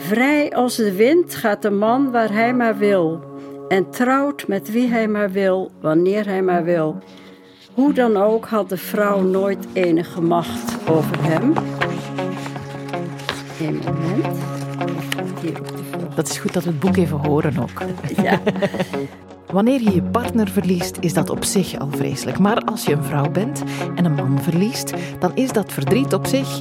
Vrij als de wind gaat de man waar hij maar wil. En trouwt met wie hij maar wil, wanneer hij maar wil. Hoe dan ook had de vrouw nooit enige macht over hem. Eén moment. Hier op de volgende. Dat is goed dat we het boek even horen ook. Ja. Wanneer je je partner verliest, is dat op zich al vreselijk. Maar als je een vrouw bent en een man verliest, dan is dat verdriet op zich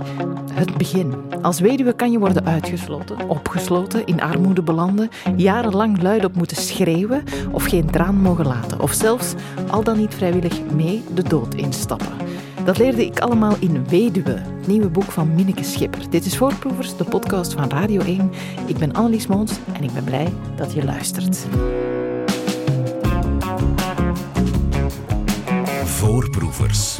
het begin. Als weduwe kan je worden uitgesloten, opgesloten, in armoede belanden, jarenlang luidop moeten schreeuwen of geen traan mogen laten. Of zelfs, al dan niet vrijwillig, mee de dood instappen. Dat leerde ik allemaal in Weduwe, het nieuwe boek van Minneke Schipper. Dit is Voorproevers, de podcast van Radio 1. Ik ben Annelies Moons en ik ben blij dat je luistert. Voorproevers.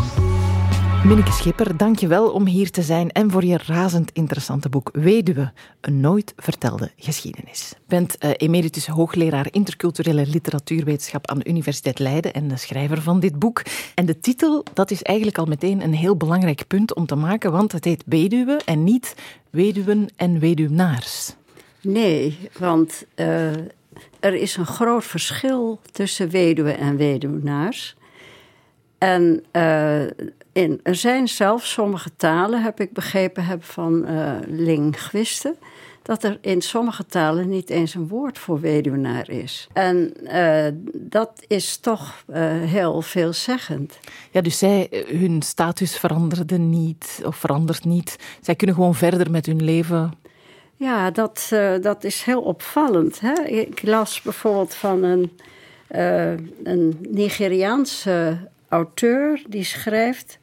Minneke Schipper, dank je wel om hier te zijn en voor je razend interessante boek Weduwe, een nooit vertelde geschiedenis. Bent eh, emeritus hoogleraar interculturele literatuurwetenschap aan de Universiteit Leiden en de schrijver van dit boek. En de titel, dat is eigenlijk al meteen een heel belangrijk punt om te maken, want het heet Weduwe en niet Weduwen en Weduwnaars. Nee, want eh, er is een groot verschil tussen weduwe en weduwnaars. En eh, in, er zijn zelfs sommige talen, heb ik begrepen heb van eh, linguisten, dat er in sommige talen niet eens een woord voor weduwnaar is. En eh, dat is toch eh, heel veelzeggend. Ja, dus zij, hun status veranderde niet of verandert niet. Zij kunnen gewoon verder met hun leven. Ja, dat, dat is heel opvallend. Hè? Ik las bijvoorbeeld van een, een Nigeriaanse auteur die schrijft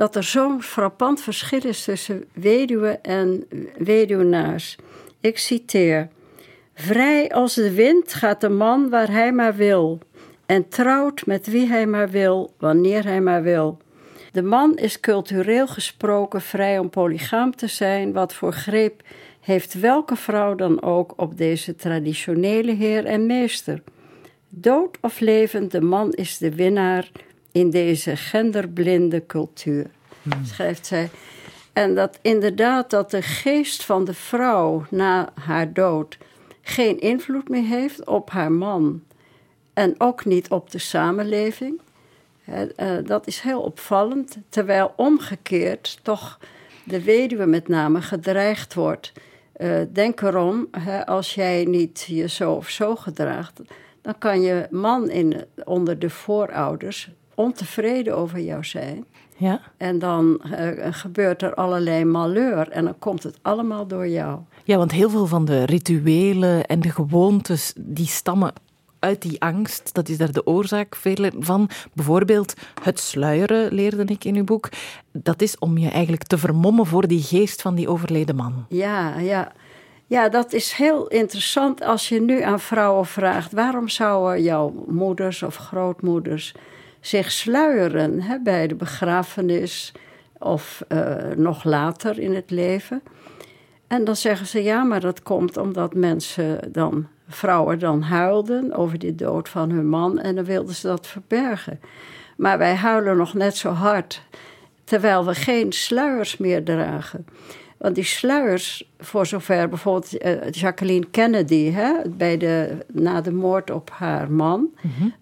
dat er zo'n frappant verschil is tussen weduwe en weduwnaars. Ik citeer: Vrij als de wind gaat de man waar hij maar wil, en trouwt met wie hij maar wil, wanneer hij maar wil. De man is cultureel gesproken vrij om polygaam te zijn, wat voor greep heeft welke vrouw dan ook op deze traditionele heer en meester. Dood of levend, de man is de winnaar in deze genderblinde cultuur, schrijft zij. En dat inderdaad dat de geest van de vrouw na haar dood geen invloed meer heeft op haar man en ook niet op de samenleving. Eh, dat is heel opvallend, terwijl omgekeerd toch de weduwe met name gedreigd wordt. Eh, denk erom, als jij niet je zo of zo gedraagt, dan kan je man in, onder de voorouders ontevreden over jou zijn. Ja? En dan eh, gebeurt er allerlei malheur en dan komt het allemaal door jou. ja, want heel veel van de rituelen en de gewoontes die stammen uit die angst. Dat is daar de oorzaak veel van. Bijvoorbeeld het sluieren, leerde ik in uw boek. Dat is om je eigenlijk te vermommen voor die geest van die overleden man. Ja, ja. Ja, dat is heel interessant als je nu aan vrouwen vraagt: waarom zouden jouw moeders of grootmoeders zich sluieren hè, bij de begrafenis of eh, nog later in het leven? En dan zeggen ze ja, maar dat komt omdat mensen dan, vrouwen dan huilden over de dood van hun man en dan wilden ze dat verbergen. Maar wij huilen nog net zo hard, terwijl we geen sluiers meer dragen. Want die sluiers, voor zover bijvoorbeeld eh, Jacqueline Kennedy, hè, bij de, na de moord op haar man,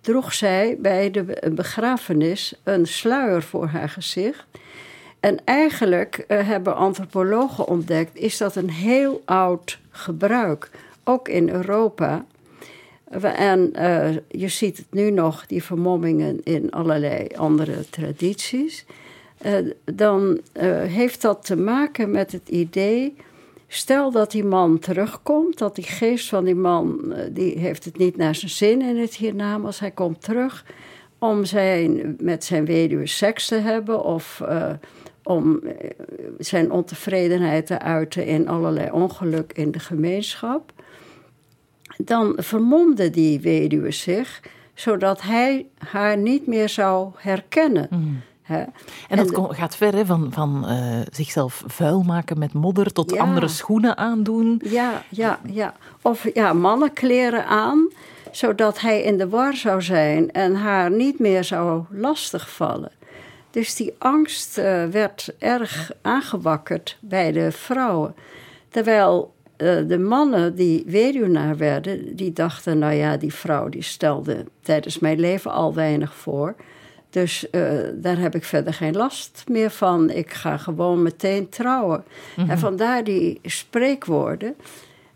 droeg zij bij de be- begrafenis een sluier voor haar gezicht. En eigenlijk eh, hebben antropologen ontdekt, is dat een heel oud gebruik, ook in Europa. En eh, je ziet het nu nog, die vermommingen in allerlei andere tradities. Eh, dan eh, heeft dat te maken met het idee. Stel dat die man terugkomt, dat die geest van die man, eh, die heeft het niet naar zijn zin in het hiernamaals. Hij komt terug om zijn, met zijn weduwe seks te hebben of om zijn ontevredenheid te uiten in allerlei ongeluk in de gemeenschap. Dan vermomde die weduwe zich, zodat hij haar niet meer zou herkennen. En dat gaat ver, hè, van, van eh, zichzelf vuil maken met modder tot Ja. andere schoenen aandoen. Ja, ja, ja. Of ja, mannenkleren aan, zodat hij in de war zou zijn en haar niet meer zou lastigvallen. Dus die angst eh, werd erg aangewakkerd bij de vrouwen. Terwijl eh, de mannen die weduwnaar werden, die dachten, nou ja, die vrouw die stelde tijdens mijn leven al weinig voor. Dus eh, daar heb ik verder geen last meer van. Ik ga gewoon meteen trouwen. En vandaar die spreekwoorden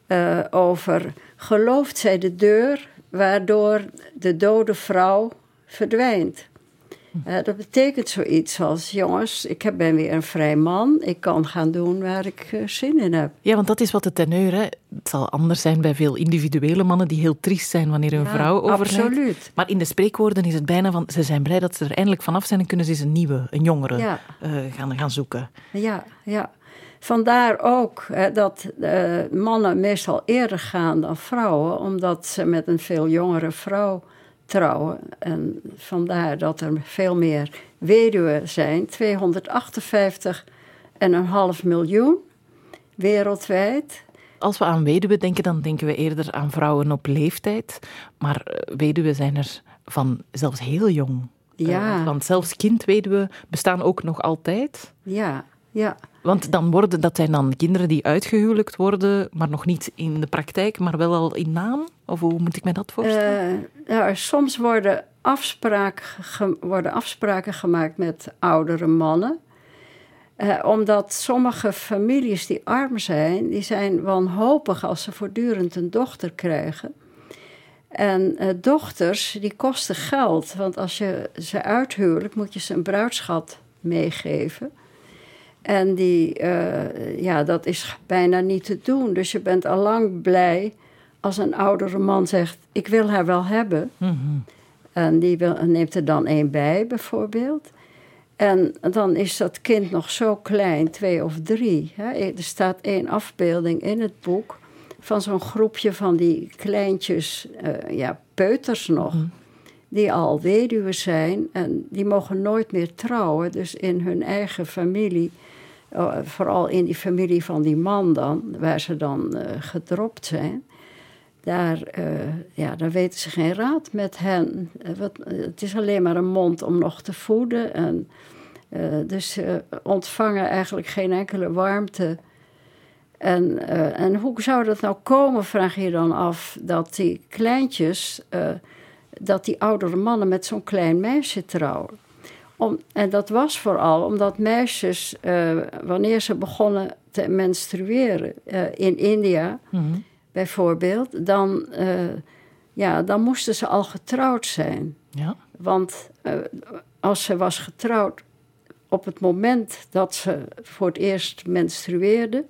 eh, over gelooft zij de deur waardoor de dode vrouw verdwijnt. Uh, dat betekent zoiets als: jongens, ik ben weer een vrij man. Ik kan gaan doen waar ik uh, zin in heb. Ja, want dat is wat de teneur. Hè. Het zal anders zijn bij veel individuele mannen die heel triest zijn wanneer hun Ja, vrouw overlijdt. absoluut. Maar in de spreekwoorden is het bijna van: ze zijn blij dat ze er eindelijk vanaf zijn en kunnen ze eens een nieuwe, een jongere Ja. eh, gaan, gaan zoeken. Ja, ja. Vandaar ook hè, dat eh, mannen meestal eerder gaan dan vrouwen, omdat ze met een veel jongere vrouw trouwen. En vandaar dat er veel meer weduwen zijn. 258 en een half miljoen wereldwijd. Als we aan weduwen denken, dan denken we eerder aan vrouwen op leeftijd. Maar eh, weduwen zijn er van zelfs heel jong. Ja. Eh, want zelfs kindweduwen bestaan ook nog altijd. Ja, ja. Want dan worden, dat zijn dan kinderen die uitgehuwelijkt worden, maar nog niet in de praktijk, maar wel al in naam? Of hoe moet ik mij dat voorstellen? Eh, nou, soms worden, worden afspraken gemaakt met oudere mannen. Eh, omdat sommige families die arm zijn, die zijn wanhopig als ze voortdurend een dochter krijgen. En eh, dochters, die kosten geld. Want als je ze uithuwelijkt, moet je ze een bruidschat meegeven. En die, eh, ja, dat is bijna niet te doen. Dus je bent al lang blij als een oudere man zegt: Ik wil haar wel hebben. Mhm. En die wil, neemt er dan één bij, bijvoorbeeld. En dan is dat kind nog zo klein, twee of drie. Hè. Er staat één afbeelding in het boek van zo'n groepje van die kleintjes, eh, ja, peuters nog, die al weduwe zijn en die mogen nooit meer trouwen. Dus in hun eigen familie, vooral in die familie van die man dan, waar ze dan eh, gedropt zijn, daar, eh, ja, daar weten ze geen raad met hen. Eh, wat, het is alleen maar een mond om nog te voeden. En, dus ze ontvangen eigenlijk geen enkele warmte. En, en hoe zou dat nou komen, vraag je dan af, dat die kleintjes, dat die oudere mannen met zo'n klein meisje trouwen. Om, en dat was vooral omdat meisjes, eh, wanneer ze begonnen te menstrueren eh, in India Mhm. bijvoorbeeld, dan, eh, ja, dan moesten ze al getrouwd zijn. Ja. Want als ze was getrouwd op het moment dat ze voor het eerst menstrueerde,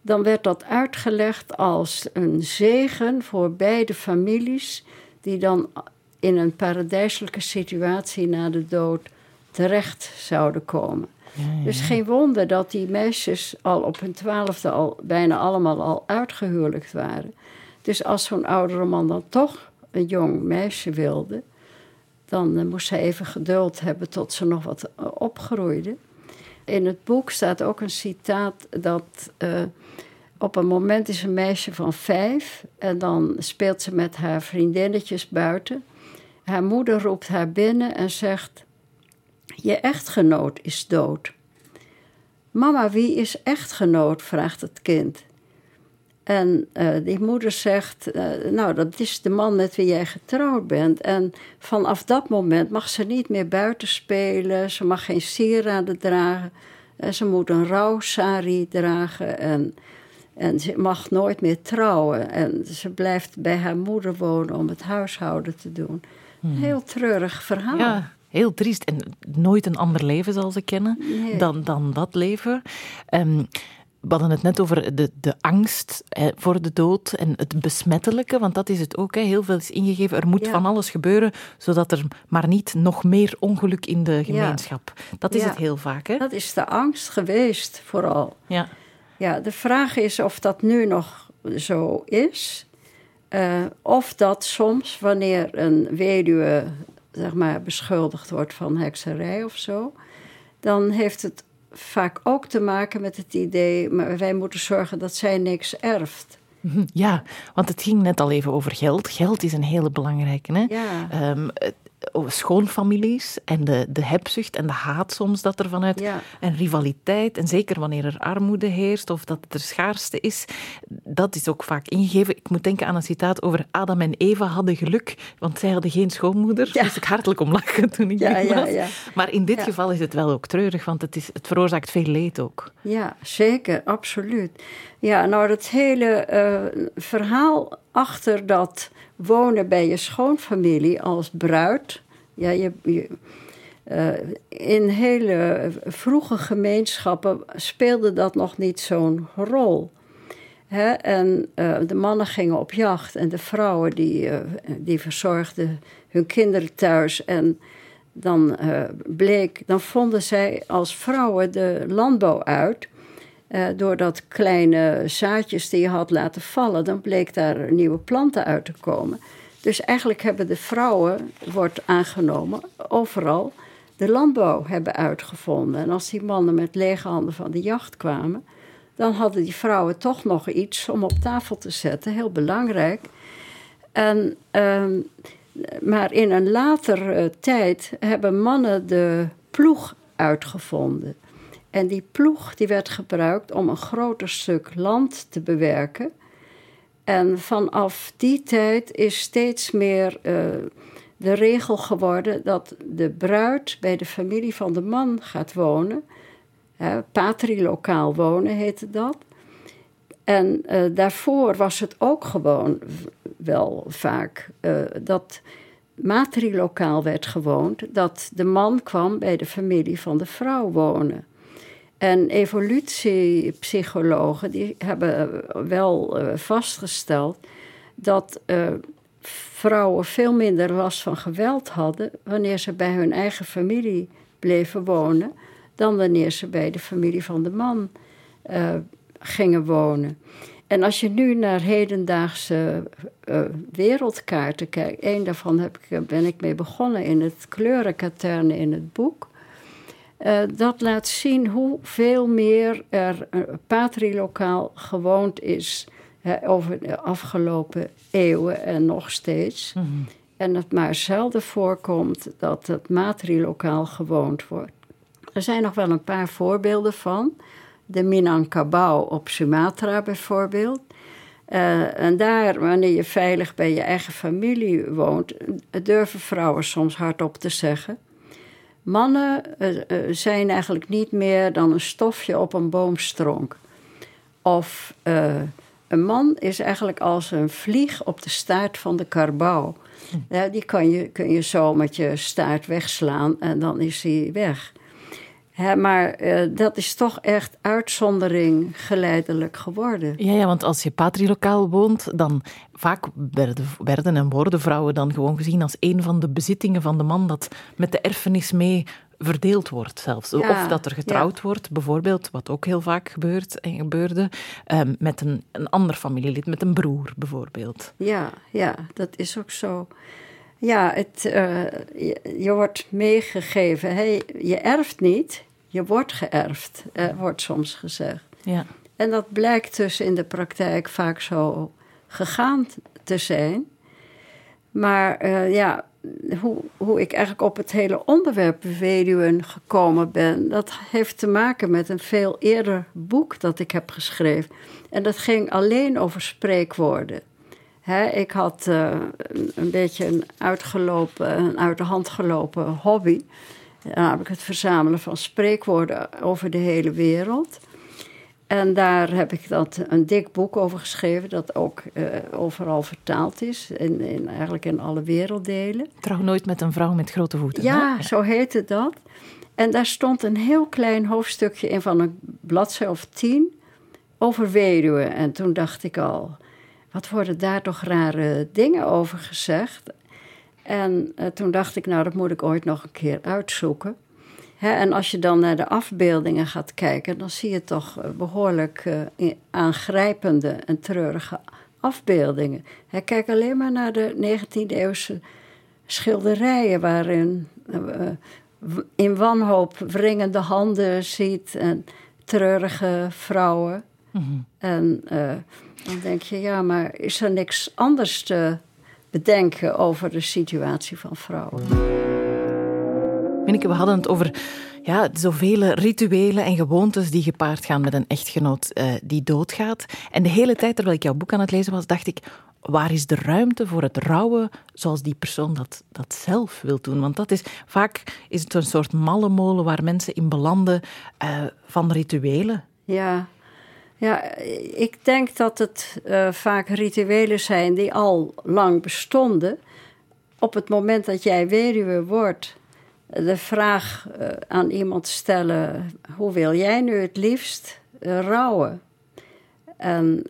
dan werd dat uitgelegd als een zegen voor beide families, die dan in een paradijselijke situatie na de dood terecht zouden komen. Dus geen wonder dat die meisjes al op hun twaalfde al bijna allemaal al uitgehuwelijkd waren. Dus als zo'n oudere man dan toch een jong meisje wilde, dan eh, moest zij even geduld hebben tot ze nog wat eh, opgroeide. In het boek staat ook een citaat dat eh, op een moment is een meisje van vijf en dan speelt ze met haar vriendinnetjes buiten. Haar moeder roept haar binnen en zegt: Je echtgenoot is dood. Mama, wie is echtgenoot? vraagt het kind. En eh, die moeder zegt: eh, Nou, dat is de man met wie jij getrouwd bent. En vanaf dat moment mag ze niet meer buiten spelen. Ze mag geen sieraden dragen. En ze moet een rouwsari dragen. En, en ze mag nooit meer trouwen. En ze blijft bij haar moeder wonen om het huishouden te doen. Een heel treurig verhaal. Ja, heel triest. En nooit een ander leven zal ze kennen Nee. dan, dan dat leven. Ehm, we hadden het net over de, de angst hè, voor de dood en het besmettelijke, want dat is het ook. Hè. Heel veel is ingegeven. Er moet Ja. van alles gebeuren, zodat er maar niet nog meer ongeluk in de gemeenschap. Dat is Ja. het heel vaak. Hè? Dat is de angst geweest, vooral. Ja. Ja, de vraag is of dat nu nog zo is. eh, of dat soms, wanneer een weduwe zeg maar, beschuldigd wordt van hekserij of zo, dan heeft het vaak ook te maken met het idee, maar wij moeten zorgen dat zij niks erft. Ja, want het ging net al even over geld. Geld is een hele belangrijke. Hè? Ja. Ehm, schoonfamilies en de, de hebzucht en de haat soms dat er vanuit Ja. en rivaliteit en zeker wanneer er armoede heerst of dat het er schaarste is, dat is ook vaak ingegeven. Ik moet denken aan een citaat over Adam en Eva hadden geluk, want zij hadden geen schoonmoeder. Ja. Dus ik hartelijk om lachen toen ik Ja, dit ja, ja. Maar in dit geval is het wel ook treurig, want het, is, het veroorzaakt veel leed ook. Ja, zeker, absoluut. Ja, nou, dat hele eh, verhaal achter dat wonen bij je schoonfamilie als bruid. Ja, je, eh, in hele vroege gemeenschappen speelde dat nog niet zo'n rol. En eh, de mannen gingen op jacht en de vrouwen die, die verzorgden hun kinderen thuis. En dan bleek, dan vonden zij als vrouwen de landbouw uit. Eh, doordat kleine zaadjes die je had laten vallen, dan bleek daar nieuwe planten uit te komen. Dus eigenlijk hebben de vrouwen, wordt aangenomen, overal de landbouw hebben uitgevonden. En als die mannen met lege handen van de jacht kwamen, dan hadden die vrouwen toch nog iets om op tafel te zetten, heel belangrijk. En, ehm, maar in een later tijd hebben mannen de ploeg uitgevonden. En die ploeg die werd gebruikt om een groter stuk land te bewerken. En vanaf die tijd is steeds meer eh, de regel geworden dat de bruid bij de familie van de man gaat wonen. Hè, patrilokaal wonen heette dat. En eh, daarvoor was het ook gewoon wel vaak eh, dat matrilokaal werd gewoond, dat de man kwam bij de familie van de vrouw wonen. En evolutiepsychologen die hebben wel eh, vastgesteld dat eh, vrouwen veel minder last van geweld hadden wanneer ze bij hun eigen familie bleven wonen, dan wanneer ze bij de familie van de man eh, gingen wonen. En als je nu naar hedendaagse wereldkaarten kijkt, één daarvan heb ik, ben ik mee begonnen in het kleurenkatern in het boek. Eh, dat laat zien hoeveel meer er uh, patrilokaal gewoond is over de afgelopen eeuwen en nog steeds. Mhm. En het maar zelden voorkomt dat het matrilokaal gewoond wordt. Er zijn nog wel een paar voorbeelden van. De Minangkabau op Sumatra bijvoorbeeld. Uh, en daar, wanneer je veilig bij je eigen familie woont, durven vrouwen soms hardop te zeggen. Mannen uh, uh, zijn eigenlijk niet meer dan een stofje op een boomstronk. Of uh, een man is eigenlijk als een vlieg op de staart van de karbouw. Ja, die kan je, kun je zo met je staart wegslaan en dan is hij weg. Maar uh, dat is toch echt uitzondering geleidelijk geworden. Ja, ja, want als je patrilokaal woont, dan vaak werden, werden en worden vrouwen dan gewoon gezien als een van de bezittingen van de man dat met de erfenis mee verdeeld wordt zelfs. Ja, of dat er getrouwd ja. wordt, bijvoorbeeld, wat ook heel vaak gebeurt en gebeurde, um, met een, een ander familielid, met een broer bijvoorbeeld. Ja, ja, dat is ook zo. Ja, het, uh, je, je, wordt meegegeven. Hey, je erft niet, je wordt geërfd, uh, wordt soms gezegd. Ja. En dat blijkt dus in de praktijk vaak zo gegaan te zijn. Maar uh, ja, hoe, hoe ik eigenlijk op het hele onderwerp weduwen gekomen ben, dat heeft te maken met een veel eerder boek dat ik heb geschreven. En dat ging alleen over spreekwoorden. He, ik had uh, een, beetje een uitgelopen, een uit de hand gelopen hobby. Namelijk het verzamelen van spreekwoorden over de hele wereld. En daar heb ik dat, een dik boek over geschreven, dat ook uh, overal vertaald is, in, in, eigenlijk in alle werelddelen. Trouw nooit met een vrouw met grote voeten. Ja, hè? zo heette dat. En daar stond een heel klein hoofdstukje in van een bladzij of tien over weduwen. En toen dacht ik al, wat worden daar toch rare dingen over gezegd? En uh, toen dacht ik, nou, dat moet ik ooit nog een keer uitzoeken. Hè, en als je dan naar de afbeeldingen gaat kijken, dan zie je toch behoorlijk uh, aangrijpende en treurige afbeeldingen. Hè, kijk alleen maar naar de 19e-eeuwse schilderijen, waarin uh, in wanhoop wringende handen ziet en treurige vrouwen. Mm -hmm. En dan denk je, ja, maar is er niks anders te bedenken over de situatie van vrouwen. Minneke, we hadden het over ja, zoveel rituelen en gewoontes die gepaard gaan met een echtgenoot uh, die doodgaat. En de hele tijd terwijl ik jouw boek aan het lezen was, dacht ik, waar is de ruimte voor het rouwen zoals die persoon dat, dat zelf wil doen? Want dat is, vaak is het een soort malle molen waar mensen in belanden uh, van rituelen. Ja, ja, ik denk dat het uh, vaak rituelen zijn die al lang bestonden. Op het moment dat jij weduwe wordt, de vraag uh, aan iemand stellen: hoe wil jij nu het liefst uh, rouwen? En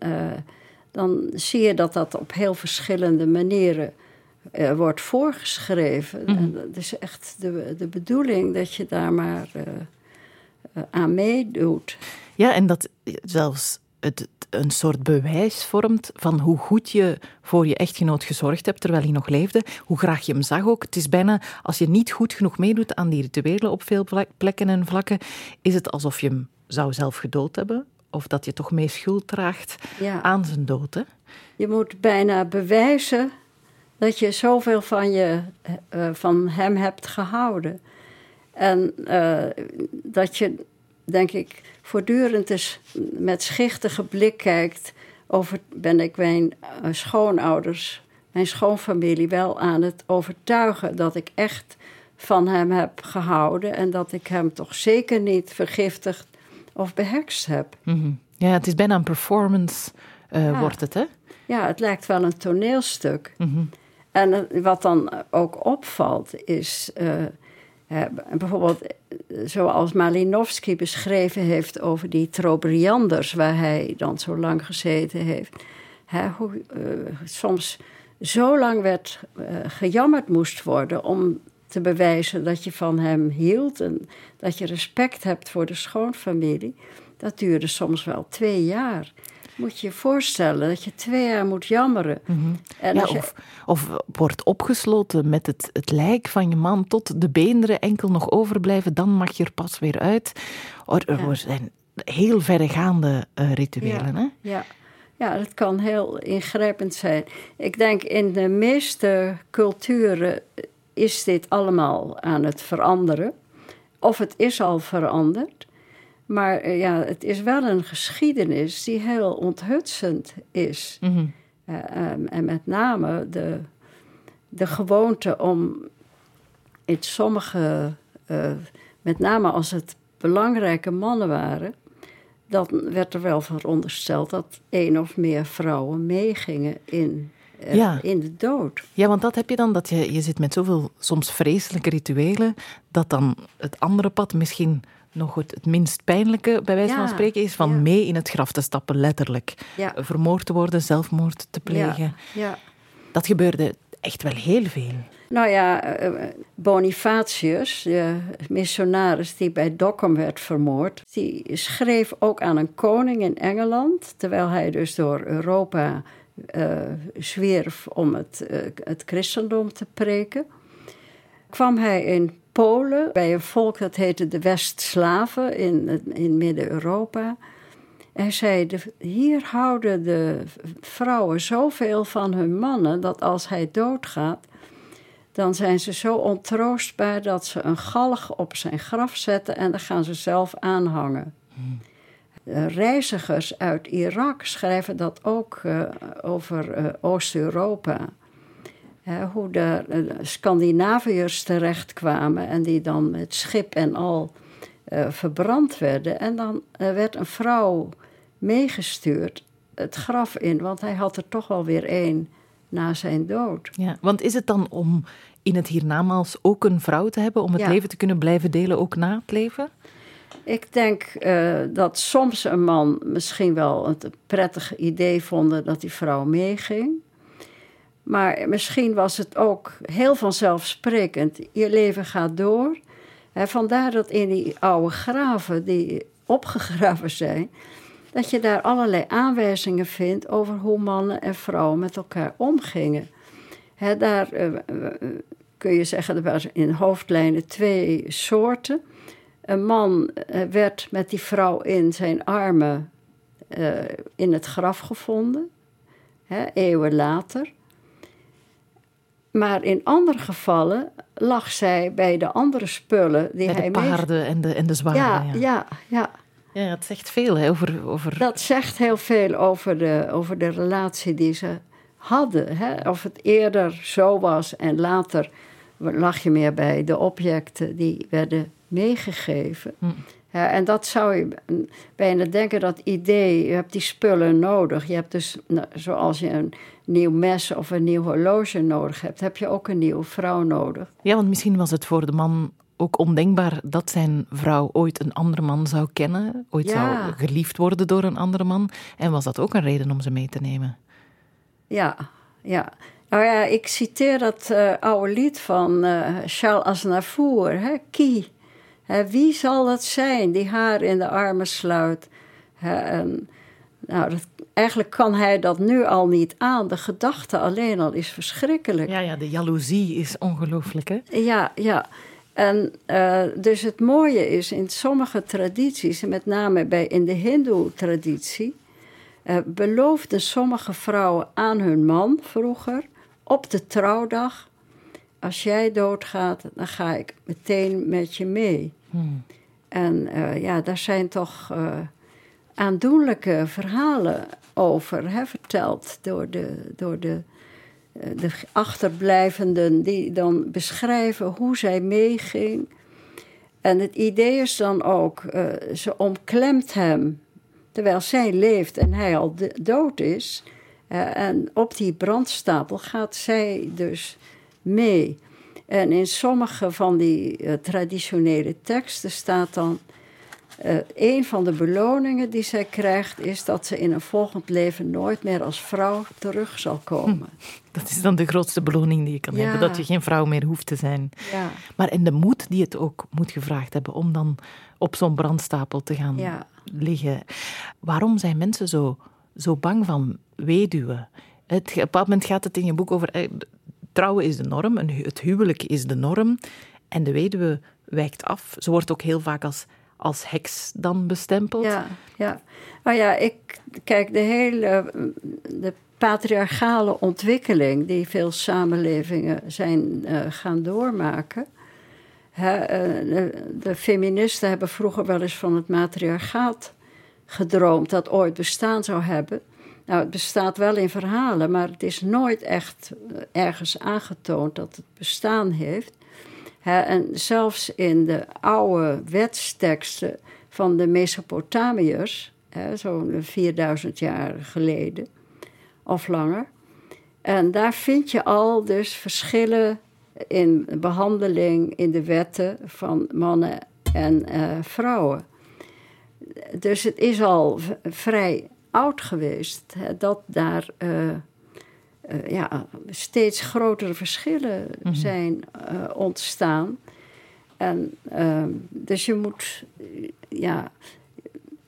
dan zie je dat dat op heel verschillende manieren wordt voorgeschreven. Mm. En dat is echt de, de bedoeling dat je daar maar aan meedoet. Ja, en dat zelfs het een soort bewijs vormt van hoe goed je voor je echtgenoot gezorgd hebt terwijl hij nog leefde, hoe graag je hem zag ook. Het is bijna, als je niet goed genoeg meedoet aan die rituelen op veel plekken en vlakken, is het alsof je hem zou zelf gedood hebben of dat je toch mee schuld draagt aan zijn dood. Hè? Je moet bijna bewijzen dat je zoveel van, je, uh, van hem hebt gehouden. En uh, dat je, denk ik, voortdurend eens met schichtige blik kijkt over ben ik mijn eh, schoonouders, mijn schoonfamilie wel aan het overtuigen dat ik echt van hem heb gehouden en dat ik hem toch zeker niet vergiftigd of behekst heb. Mhm. Ja, het is bijna een performance, uh, wordt het, hè? Ja, het lijkt wel een toneelstuk. Mm En wat dan ook opvalt is uh, bijvoorbeeld zoals Malinowski beschreven heeft over die Trobrianders, waar hij dan zo lang gezeten heeft. hoe uh, soms zo lang werd uh, gejammerd moest worden om te bewijzen dat je van hem hield en dat je respect hebt voor de schoonfamilie. Dat duurde soms wel twee jaar moet je je voorstellen dat je twee jaar moet jammeren. Mhm. en ja, of, of, wordt opgesloten met het, het lijk van je man tot de beenderen enkel nog overblijven, dan mag je er pas weer uit. Er, zijn heel verregaande uh, rituelen. Ja. Hè? ja. Ja, dat kan heel ingrijpend zijn. Ik denk in de meeste culturen is dit allemaal aan het veranderen. Of het is al veranderd. Maar eh, ja, het is wel een geschiedenis die heel onthutsend is. Mhm. Eh, ehm, en met name de, de gewoonte om in sommige, uh, met name als het belangrijke mannen waren, dan werd er wel verondersteld dat één of meer vrouwen meegingen in, in de dood. Ja, want dat heb je dan, dat je, je zit met zoveel soms vreselijke rituelen, dat dan het andere pad misschien nog het, het minst pijnlijke, bij wijze van spreken, is van mee in het graf te stappen, letterlijk. Vermoord te worden, zelfmoord te plegen. Ja. Dat gebeurde echt wel heel veel. Nou ja, eh, Bonifatius, de missionaris die bij Dokkum werd vermoord, die schreef ook aan een koning in Engeland, terwijl hij dus door Europa uh, zwierf om het, uh, het christendom te preken. Kwam hij in Polen, bij een volk dat heette de West-Slaven in, in Midden-Europa. Hij zei: Hier houden de vrouwen zoveel van hun mannen dat als hij doodgaat, dan zijn ze zo ontroostbaar dat ze een galg op zijn graf zetten en dan gaan ze zelf aanhangen. Reizigers uit Irak schrijven dat ook uh, over uh, Oost-Europa hoe de, Scandinaviërs terechtkwamen en die dan met schip en al uh, verbrand werden. En dan uh, werd een vrouw meegestuurd het graf in, want hij had er toch wel weer één na zijn dood. Ja, want is het dan om in het hiernamaals ook een vrouw te hebben, om het leven te kunnen blijven delen ook na het leven? Ik denk uh, dat soms een man misschien wel een prettig idee vond dat die vrouw meeging. Maar misschien was het ook heel vanzelfsprekend. Je leven gaat door. Vandaar dat in die oude graven die opgegraven zijn, dat je daar allerlei aanwijzingen vindt over hoe mannen en vrouwen met elkaar omgingen. Daar uh, kun je zeggen, er waren in hoofdlijnen twee soorten. Een man uh, werd met die vrouw in zijn armen in het graf gevonden, eeuwen later. Maar in andere gevallen lag zij bij de andere spullen die Bij hij de mee- paarden en de, en de zwaarden. Ja, Ja, ja, ja. Ja, het zegt veel hè, over... over... Dat zegt heel veel over de, over de relatie die ze hadden. Hè? Of het eerder zo was en later lag je meer bij de objecten die werden meegegeven. Hm. Ja, en dat zou je bijna denken, dat idee, je hebt die spullen nodig. Je hebt dus, nou, zoals je een nieuw mes of een nieuw horloge nodig hebt, heb je ook een nieuwe vrouw nodig. Ja, want misschien was het voor de man ook ondenkbaar dat zijn vrouw ooit een andere man zou kennen, ooit Ja. zou geliefd worden door een andere man. En was dat ook een reden om ze mee te nemen? Ja, ja. Nou ja, ik citeer dat eh, oude lied van eh, Charles Aznavour, hè, Kie. Wie zal het zijn die haar in de armen sluit? En, nou, dat, eigenlijk kan hij dat nu al niet aan. De gedachte alleen al is verschrikkelijk. Ja, ja, de jaloezie is ongelooflijk, hè? Ja, ja. En eh, dus het mooie is in sommige tradities, en met name bij, in de Hindoe-traditie, eh, beloofden sommige vrouwen aan hun man vroeger op de trouwdag: Als jij doodgaat, dan ga ik meteen met je mee. Hmm. En eh, ja, daar zijn toch eh, aandoenlijke verhalen over hè, verteld door de, door de, eh, de achterblijvenden, die dan beschrijven hoe zij meeging. En het idee is dan ook, ze omklemt hem terwijl zij leeft en hij al dood is. En op die brandstapel gaat zij dus mee. En in sommige van die eh, traditionele teksten staat dan... eh, een van de beloningen die zij krijgt... is dat ze in een volgend leven nooit meer als vrouw terug zal komen. Dat is dan de grootste beloning die je kan Ja. hebben, dat je geen vrouw meer hoeft te zijn. Ja, Maar en de moed die het ook moet gevraagd hebben om dan op zo'n brandstapel te gaan ja. liggen. Waarom zijn mensen zo, zo bang van weduwen? Het, op een bepaald moment gaat het in je boek over... trouwen is de norm, het huwelijk is de norm. En de weduwe wijkt af. Ze wordt ook heel vaak als, als heks dan bestempeld. Ja, ja. Nou ja, ik kijk de hele de patriarchale ontwikkeling die veel samenlevingen zijn eh, gaan doormaken. Eh, de, de feministen hebben vroeger wel eens van het matriarchaat gedroomd dat ooit bestaan zou hebben. Nou, het bestaat wel in verhalen, maar het is nooit echt eh, ergens aangetoond dat het bestaan heeft. En zelfs in de oude wetsteksten van de Mesopotamiërs, zo'n 4000 jaar geleden of langer. En daar vind je al dus verschillen in behandeling in de wetten van mannen en eh, vrouwen. Dus het is al vrij oud geweest dat daar eh, eh, ja, steeds grotere verschillen zijn eh, ontstaan. En ehm, dus je moet ja,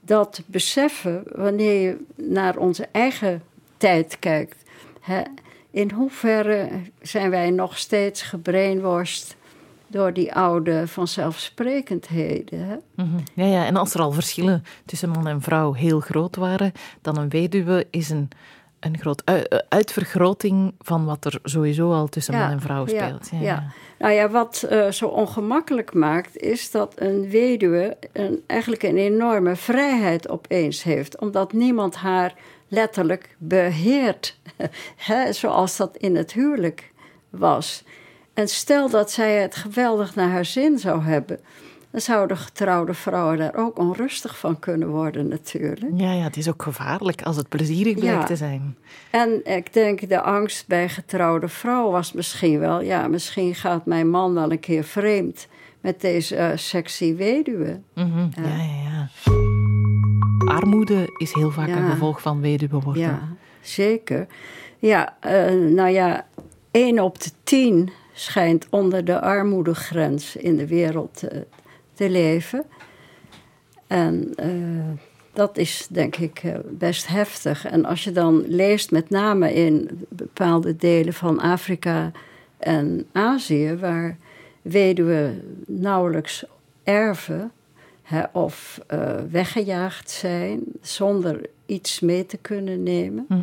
dat beseffen wanneer je naar onze eigen tijd kijkt. Hè, in hoeverre zijn wij nog steeds gebrainwashed door die oude vanzelfsprekendheden? Hè? Mhm. ja, ja, en als er al verschillen tussen man en vrouw heel groot waren, dan een weduwe is een, een groot eh, uitvergroting van wat er sowieso al tussen man en vrouw ja, speelt. Ja, Nou ja, wat eh, zo ongemakkelijk maakt, is dat een weduwe een, eigenlijk een enorme vrijheid opeens heeft, omdat niemand haar letterlijk beheert, hè, zoals dat in het huwelijk was. En stel dat zij het geweldig naar haar zin zou hebben, dan zouden getrouwde vrouwen daar ook onrustig van kunnen worden, natuurlijk. Ja, ja, het is ook gevaarlijk als het plezierig blijkt Ja. te zijn. En ik denk, de angst bij getrouwde vrouwen was misschien wel... ja, misschien gaat mijn man wel een keer vreemd met deze eh, sexy weduwe. Mhm, Ja, ja, ja. Armoede is heel vaak Ja. een gevolg van weduwe worden. Ja, zeker. Ja, eh, nou ja, één op de tien schijnt onder de armoedegrens in de wereld te leven. En eh, dat is denk ik eh, best heftig. En als je dan leest, met name in bepaalde delen van Afrika en Azië, waar weduwen nauwelijks erven hè, of eh, weggejaagd zijn zonder iets mee te kunnen nemen. Hm.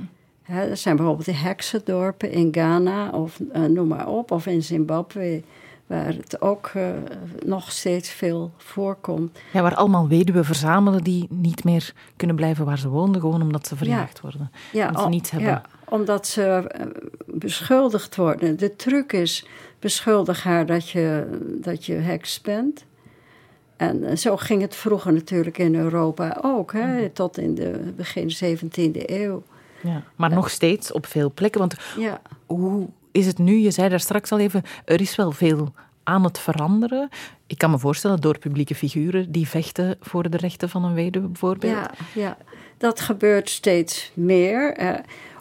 Er zijn bijvoorbeeld de heksendorpen in Ghana of eh, noem maar op, of in Zimbabwe, waar het ook eh, nog steeds veel voorkomt. Ja, waar allemaal weduwen verzamelen die niet meer kunnen blijven waar ze woonden, gewoon omdat ze verjaagd worden. Ja, omdat ze niets hebben. ja, omdat ze eh, beschuldigd worden. De truc is, beschuldig haar dat je, dat je heks bent. En zo ging het vroeger natuurlijk in Europa ook, hè, Mhm. tot in de begin 17e eeuw. Ja, maar nog steeds op veel plekken. Want Ja, hoe is het nu? Je zei daar straks al even, er is wel veel aan het veranderen. Ik kan me voorstellen door publieke figuren die vechten voor de rechten van een weduwe bijvoorbeeld. ja, ja, dat gebeurt steeds meer. eh,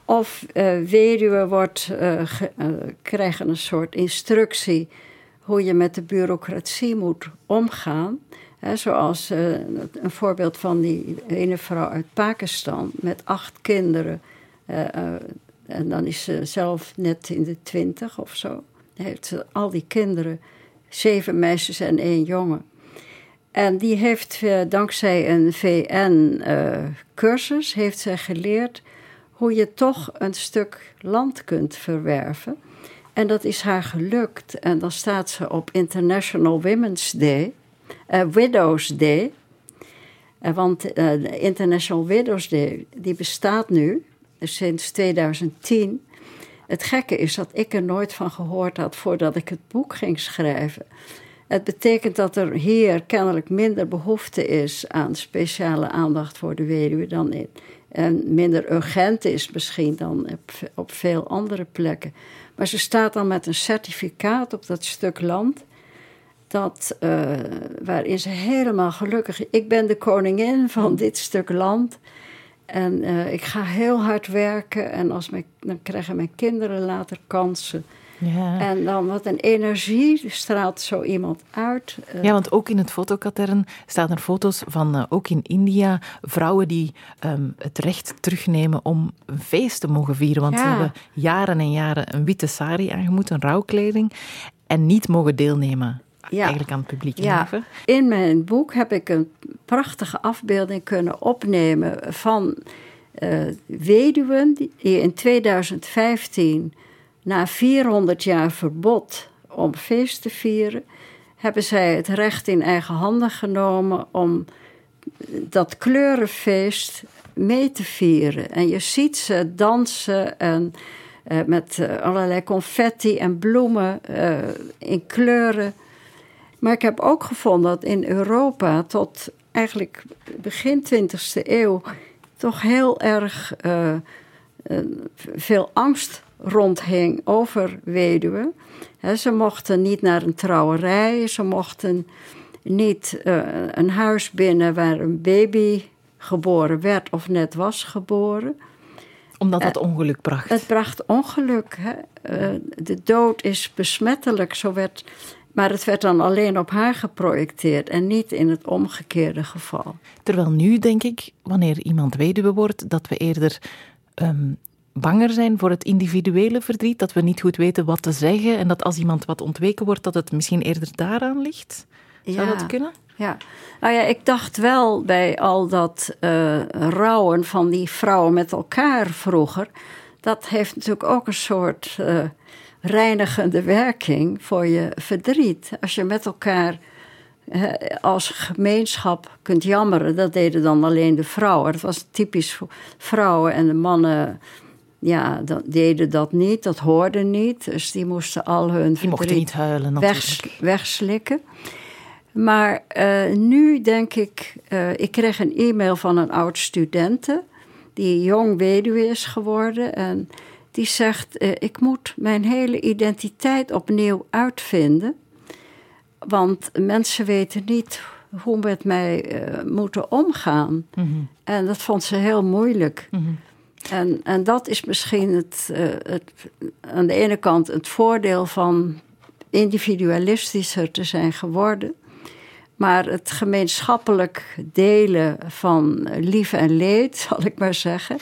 of eh weduwen wordt, eh, ge- eh, krijgen een soort instructie hoe je met de bureaucratie moet omgaan. Hè, zoals eh, een voorbeeld van die ene vrouw uit Pakistan met acht kinderen. Eh, eh, en dan is ze zelf net in de twintig of zo. Heeft ze al die kinderen, zeven meisjes en één jongen. En die heeft eh, dankzij een VN-cursus heeft geleerd hoe je toch een stuk land kunt verwerven. En dat is haar gelukt. En dan staat ze op International Women's Day, Widows Day. Want de International Widows Day die bestaat nu sinds 2010. Het gekke is dat ik er nooit van gehoord had voordat ik het boek ging schrijven. Het betekent dat er hier kennelijk minder behoefte is aan speciale aandacht voor de weduwe dan in. En minder urgent is misschien dan op, veel andere plekken. Maar ze staat dan met een certificaat op dat stuk land. Dat, eh, waarin ze helemaal gelukkig. Ik ben de koningin van dit stuk land. En eh, ik ga heel hard werken. En als mijn, dan krijgen mijn kinderen later kansen. Ja. En dan wat een energie straalt zo iemand uit. Eh, Ja, want ook in het fotokatern staan er foto's van, eh, ook in India, vrouwen die ehm, het recht terugnemen om een feest te mogen vieren. Want ze hebben jaren en jaren een witte sari aangemoet, een rouwkleding, en niet mogen deelnemen Ja. eigenlijk aan het publieke Ja, in mijn boek heb ik een prachtige afbeelding kunnen opnemen van eh, weduwen die in 2015, na 400 jaar verbod om feest te vieren, hebben zij het recht in eigen handen genomen om dat kleurenfeest mee te vieren. En je ziet ze dansen en eh, met eh, allerlei confetti en bloemen in kleuren. Maar ik heb ook gevonden dat in Europa tot eigenlijk begin 20e eeuw toch heel erg eh, eh, veel angst rondhing over weduwen. Ze mochten niet naar een trouwerij, ze mochten niet eh, een huis binnen waar een baby geboren werd of net was geboren. Omdat dat ongeluk bracht. Het bracht ongeluk. Hè? De dood is besmettelijk, zo werd, maar het werd dan alleen op haar geprojecteerd en niet in het omgekeerde geval. Terwijl nu denk ik, wanneer iemand weduwe wordt, dat we eerder ehm, banger zijn voor het individuele verdriet, dat we niet goed weten wat te zeggen en dat als iemand wat ontweken wordt, dat het misschien eerder daaraan ligt. Zou Ja. dat kunnen? Ja, nou ja, ik dacht wel bij al dat eh, rouwen van die vrouwen met elkaar vroeger. Dat heeft natuurlijk ook een soort eh, reinigende werking voor je verdriet. Als je met elkaar als gemeenschap kunt jammeren, dat deden dan alleen de vrouwen. Dat was typisch voor vrouwen en de mannen. Ja, dat, deden dat niet, dat hoorde niet. Dus die moesten al hun Die mochten verdriet niet huilen wegs- wegslikken. Maar eh, nu denk ik, eh, ik kreeg een e-mail van een oud studente die jong weduwe is geworden en die zegt: eh, ik moet mijn hele identiteit opnieuw uitvinden, want mensen weten niet hoe met mij eh, moeten omgaan. Mhm. En dat vond ze heel moeilijk. Mhm. En, en dat is misschien het, eh, het, aan de ene kant het voordeel van individualistischer te zijn geworden. Maar het gemeenschappelijk delen van lief en leed, zal ik maar zeggen,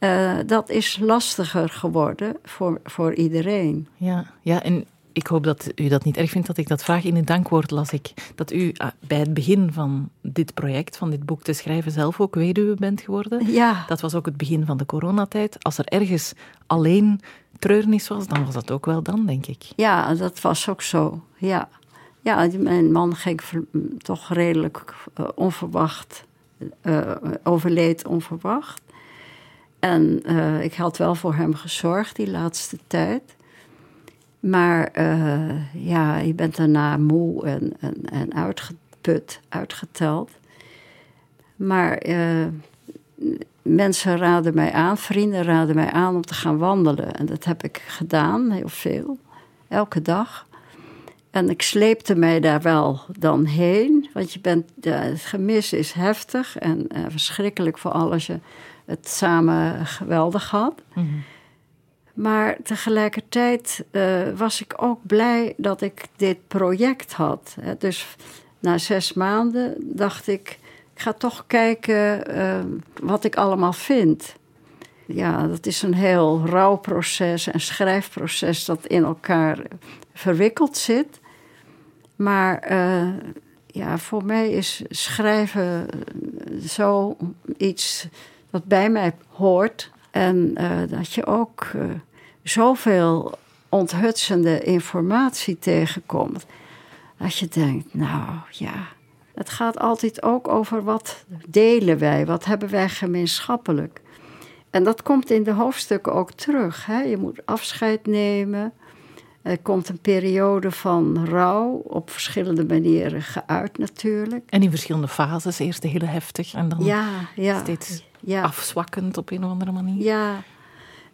eh, dat is lastiger geworden voor, voor iedereen. Ja, ja, en Ik hoop dat u dat niet erg vindt dat ik dat vraag. In het dankwoord las ik dat u ah, bij het begin van dit project, van dit boek te schrijven, zelf ook weduwe bent geworden. Ja. Dat was ook het begin van de coronatijd. Als er ergens alleen treurnis was, dan was dat ook wel dan, denk ik. Ja, dat was ook zo. Ja, ja mijn man ging toch redelijk uh, onverwacht, uh, overleed onverwacht. En uh, ik had wel voor hem gezorgd die laatste tijd. Maar uh, ja, je bent daarna moe en, en, uitgeput, uitgeteld. Maar uh, mensen raden mij aan, vrienden raden mij aan om te gaan wandelen. En dat heb ik gedaan, heel veel, elke dag. En ik sleepte mij daar wel dan heen, want je bent, het gemis is heftig en verschrikkelijk voor als je het samen geweldig had. Mm -hmm. Maar tegelijkertijd uh, was ik ook blij dat ik dit project had. Dus na zes maanden dacht ik, ik ga toch kijken uh, wat ik allemaal vind. Ja, dat is een heel rouwproces en schrijfproces dat in elkaar verwikkeld zit. Maar uh, ja, voor mij is schrijven zo iets wat bij mij hoort. En dat je ook zoveel onthutsende informatie tegenkomt. Dat je denkt, nou ja, het gaat altijd ook over wat delen wij, wat hebben wij gemeenschappelijk. En dat komt in de hoofdstukken ook terug. Hè? Je moet afscheid nemen. Er komt een periode van rouw, op verschillende manieren geuit natuurlijk. En in verschillende fases, eerst heel heftig en dan ja, ja, steeds ja. afzwakkend op een of andere manier. Ja,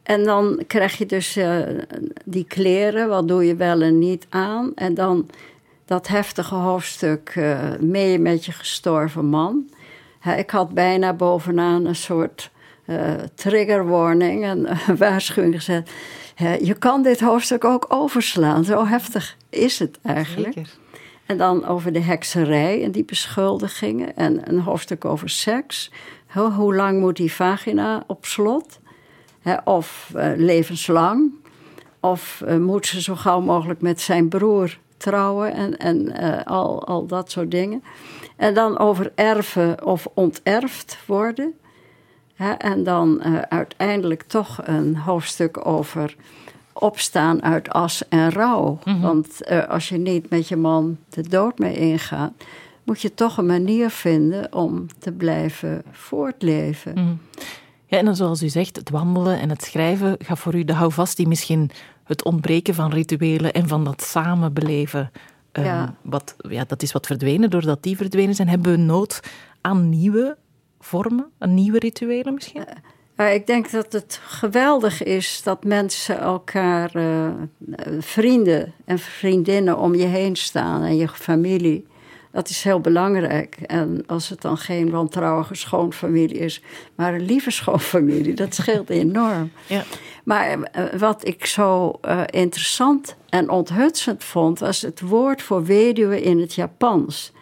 en dan krijg je dus uh, die kleren, wat doe je wel en niet aan. En dan dat heftige hoofdstuk uh, mee met je gestorven man. ik had bijna bovenaan een soort uh, trigger warning, een waarschuwing gezet. je kan dit hoofdstuk ook overslaan, zo heftig is het eigenlijk. Zeker. En dan over de hekserij en die beschuldigingen. En een hoofdstuk over seks. Hoe lang moet die vagina op slot? of uh, levenslang. Of uh, moet ze zo gauw mogelijk met zijn broer trouwen en, en uh, al, al dat soort dingen. En dan over erven of onterfd worden. Hè, en dan uiteindelijk toch een hoofdstuk over opstaan uit as en rouw. Mm -hmm. Want als je niet met je man de dood mee ingaat, moet je toch een manier vinden om te blijven voortleven. Mm -hmm. Ja, en dan zoals u zegt, het wandelen en het schrijven gaat voor u de houvast die misschien het ontbreken van rituelen en van dat samen beleven, um, Ja. Wat, ja, dat is wat verdwenen. Doordat die verdwenen zijn, hebben we nood aan nieuwe vormen, aan nieuwe rituelen misschien? Ja, ik denk dat het geweldig is dat mensen elkaar, uh, vrienden en vriendinnen om je heen staan en je familie. Dat is heel belangrijk. En als het dan geen wantrouwige schoonfamilie is, maar een lieve schoonfamilie, dat scheelt enorm. Ja. Maar uh, wat ik zo uh, interessant en onthutsend vond, was het woord voor weduwe in het Japans.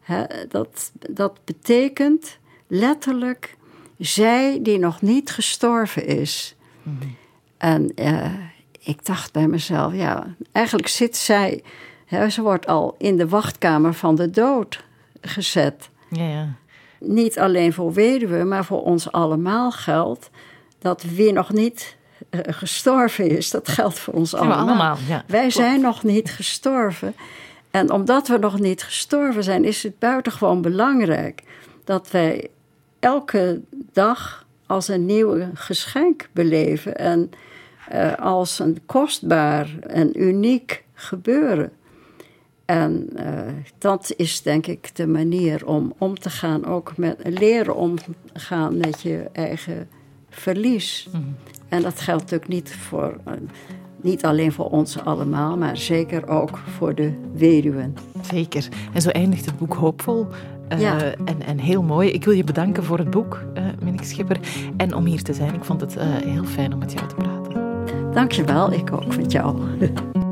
He, dat, dat betekent letterlijk zij die nog niet gestorven is. Mhm. En uh, ik dacht bij mezelf, ja, eigenlijk zit zij. He, ze wordt al in de wachtkamer van de dood gezet. Ja, ja. Niet alleen voor weduwen, maar voor ons allemaal geldt dat wie nog niet uh, gestorven is, dat geldt voor ons allemaal. allemaal, ja. Wij zijn nog niet gestorven. En omdat we nog niet gestorven zijn, is het buitengewoon belangrijk dat wij elke dag als een nieuw geschenk beleven en uh, als een kostbaar en uniek gebeuren. En uh, dat is denk ik de manier om om te gaan, ook met leren omgaan met je eigen verlies. Mhm. En dat geldt natuurlijk niet, voor, uh, niet alleen voor ons allemaal, maar zeker ook voor de weduwen. Zeker. En zo eindigt het boek hoopvol. Uh, Ja. en, en heel mooi. Ik wil je bedanken voor het boek, Minnik Schipper. En om hier te zijn. Ik vond het heel fijn om met jou te praten. Dankjewel, ik ook met jou.